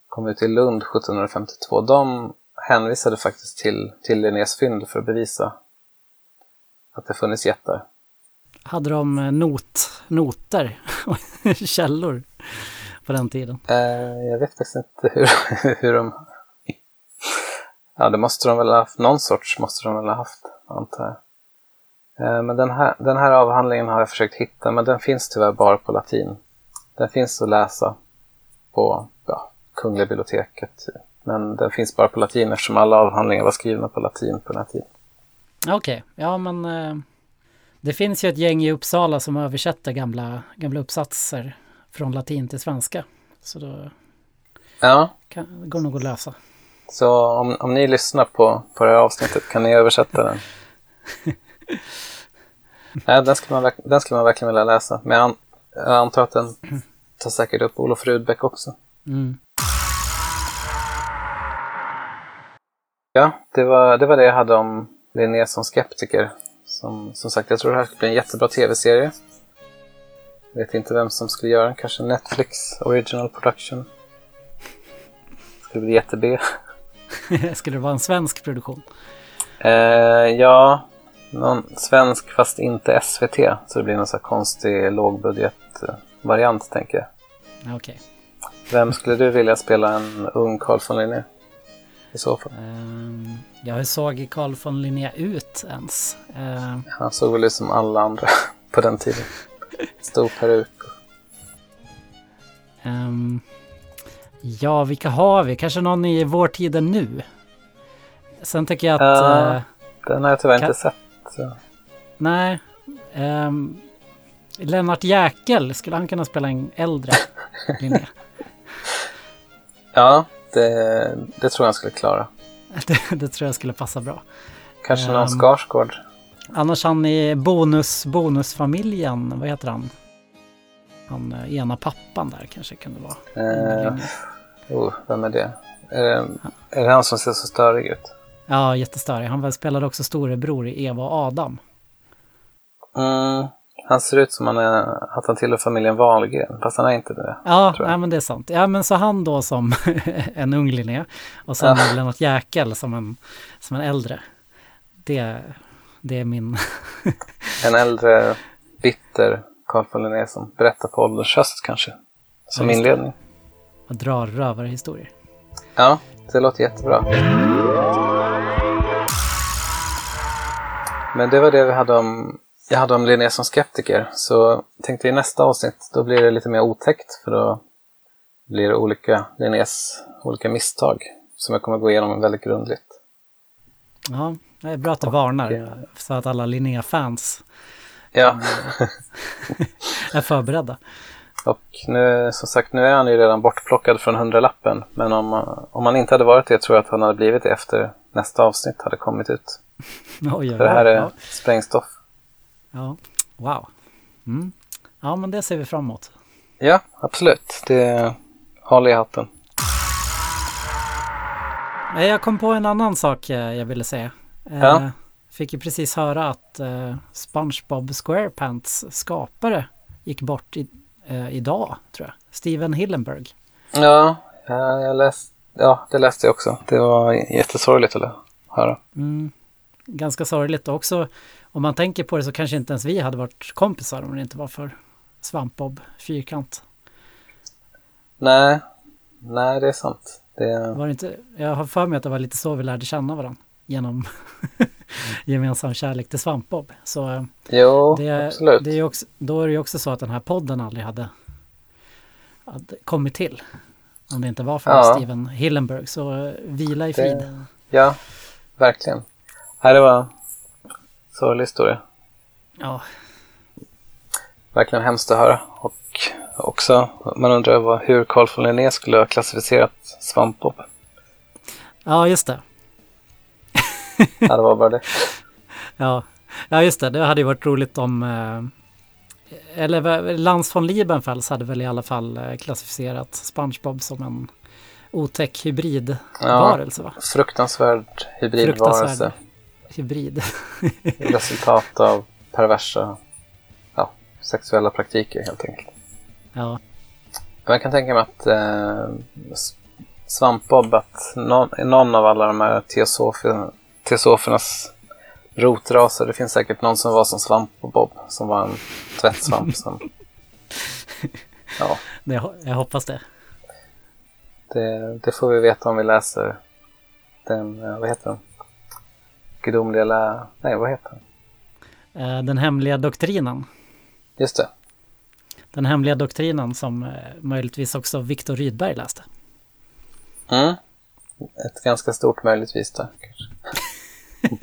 Kom ut i Lund 1752. De hänvisade faktiskt till, till Linnés fynd för att bevisa att det funnits jättar. Hade de eh, not, noter och källor på den tiden? Eh, jag vet faktiskt inte hur, hur de... Ja, det måste de väl ha haft. Någon sorts måste de väl ha haft, antar jag. Eh, men den här, den här avhandlingen har jag försökt hitta, men den finns tyvärr bara på latin. Den finns att läsa på ja, Kungliga biblioteket. Men den finns bara på latin eftersom alla avhandlingar var skrivna på latin på den här tiden. Okej, ja men eh, det finns ju ett gäng i Uppsala som översätter gamla, gamla uppsatser från latin till svenska. Så då Ja, kan, går nog att lösa. Så om, om ni lyssnar på, på det här avsnittet kan ni översätta den. Nej, den, skulle man, den skulle man verkligen vilja läsa. Men jag, jag antar att den tar säkert upp Olof Rudbeck också. Mm. Ja, det var, det var det jag hade om Linné som skeptiker. Som, som sagt, jag tror det här ska bli en jättebra tv-serie. Vet inte vem som skulle göra den. Kanske Netflix Original Production. Skulle bli jätte-B. Skulle det vara en svensk produktion? Eh, ja, någon svensk fast inte SVT. Så det blir någon sån här konstig lågbudget-variant, tänker jag. Ja, Okej. Vem skulle du vilja spela en ung Carl von Linné? I så fall. Ehm, ja, hur såg Carl von Linné ut ens? Ehm, Han såg väl ut som alla andra på den tiden. Stor peruk. ehm, ja, vilka har vi? Kanske någon i vår tid nu? Sen tycker jag att... Ja. eh, Den har jag tyvärr Kan- inte sett. Så. nej. ehm, Lennart Jäkel, skulle han kunna spela en äldre Linné? Ja, det, det tror jag han skulle klara. det, det tror jag skulle passa bra. Kanske någon Skarsgård. Annars han i bonus, bonusfamiljen, vad heter han? Han eh, ena pappan där kanske kunde vara. Linné. Oh, vem är det? Är, det? är det han som ser så störig ut? Ja, jättestörig. Han spelade också storebror i Eva och Adam. Mm, han ser ut som han är, att han tillhör familjen Wahlgren, fast han är inte det. Ja, nej, men det är sant. Ja, men så han då som en ung Linné och sen Ja. Lennart Jäkel som en, som en äldre. Det, det är min... En äldre, bitter Carl von Linné som berättar på ålderns höst kanske. Som Ja, just det. Och drar rövarhistorier. Ja, det låter jättebra. Men det var det vi hade om, jag hade om Linné som skeptiker. Så tänkte i nästa avsnitt, då blir det lite mer otäckt. För då blir det olika Linnés olika misstag. Som jag kommer gå igenom väldigt grundligt. Ja, det är bra att du varnar så att alla Linnea-fans Ja, är förberedda. och nu, som sagt, nu är han ju redan bortplockad från hundralappen. Men om, om han inte hade varit det tror jag att han hade blivit det efter nästa avsnitt hade kommit ut. Oj, För det här är ja. sprängstoff. ja. Wow. Mm. Ja, men det ser vi fram emot. Ja, absolut. Det håller i hatten. Jag kom på en annan sak eh, jag ville säga. Eh, Ja. Fick ju precis höra att eh, SpongeBob SquarePants skapare gick bort i, eh, idag, tror jag. Steven Hillenberg. Ja, ja, jag läst, ja, det läste jag också. Det var jättesorgligt att höra. Mm. Ganska sorgligt också om man tänker på det så kanske inte ens vi hade varit kompisar om det inte var för Svampbob Fyrkant. Nej, nej det är sant. Det, Var det inte, jag har för mig att det var lite så vi lärde känna varandra genom gemensam kärlek till Svampbob. Så eh, jo, det, absolut. det är också, då är det ju också så att den här podden aldrig hade, hade kommit till. Om det inte var för Ja. Steven Hillenberg. Så eh, vila i frid. Det, ja, verkligen. Nej, det var en sorglig historia. Ja, Verkligen hemskt att höra. Och också, man undrar vad, hur Carl von Linné skulle ha klassificerat Svampbob. ja, just det. Ja, det var bara det. Ja. ja, just det. Det hade ju varit roligt om... Eh, eller Lans von Liebenfels hade väl i alla fall eh, klassificerat SpongeBob som en otäck hybridvarelse, va? Fruktansvärd hybridvarelse. Fruktansvärd hybrid. Resultat av perversa ja, sexuella praktiker helt enkelt. ja, jag kan tänka mig att eh, Svampbob, att någon, någon av alla de här teosofi- teosofernas rotraser, det finns säkert någon som var som Svampbob, som var en tvättsvamp som... Ja, det, jag hoppas det. det, det får vi veta om vi läser den, eh, vad heter den? Gudomliga lä... Nej, vad heter den? Eh, Den hemliga doktrinen. Just det. Den hemliga doktrinen som eh, möjligtvis också Viktor Rydberg läste. Mm. Ett ganska stort möjligtvis där.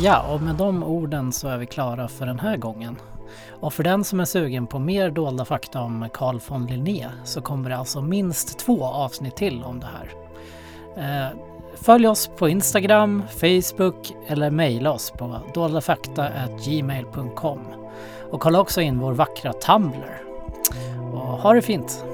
Ja, och med de orden så är vi klara för den här gången. Och för den som är sugen på mer dolda fakta om Carl von Linné så kommer det alltså minst två avsnitt till om det här. Eh, följ oss på Instagram, Facebook eller mejla oss på doldafakta.gmail.com. Och kolla också in vår vackra Tumblr. Och ha det fint!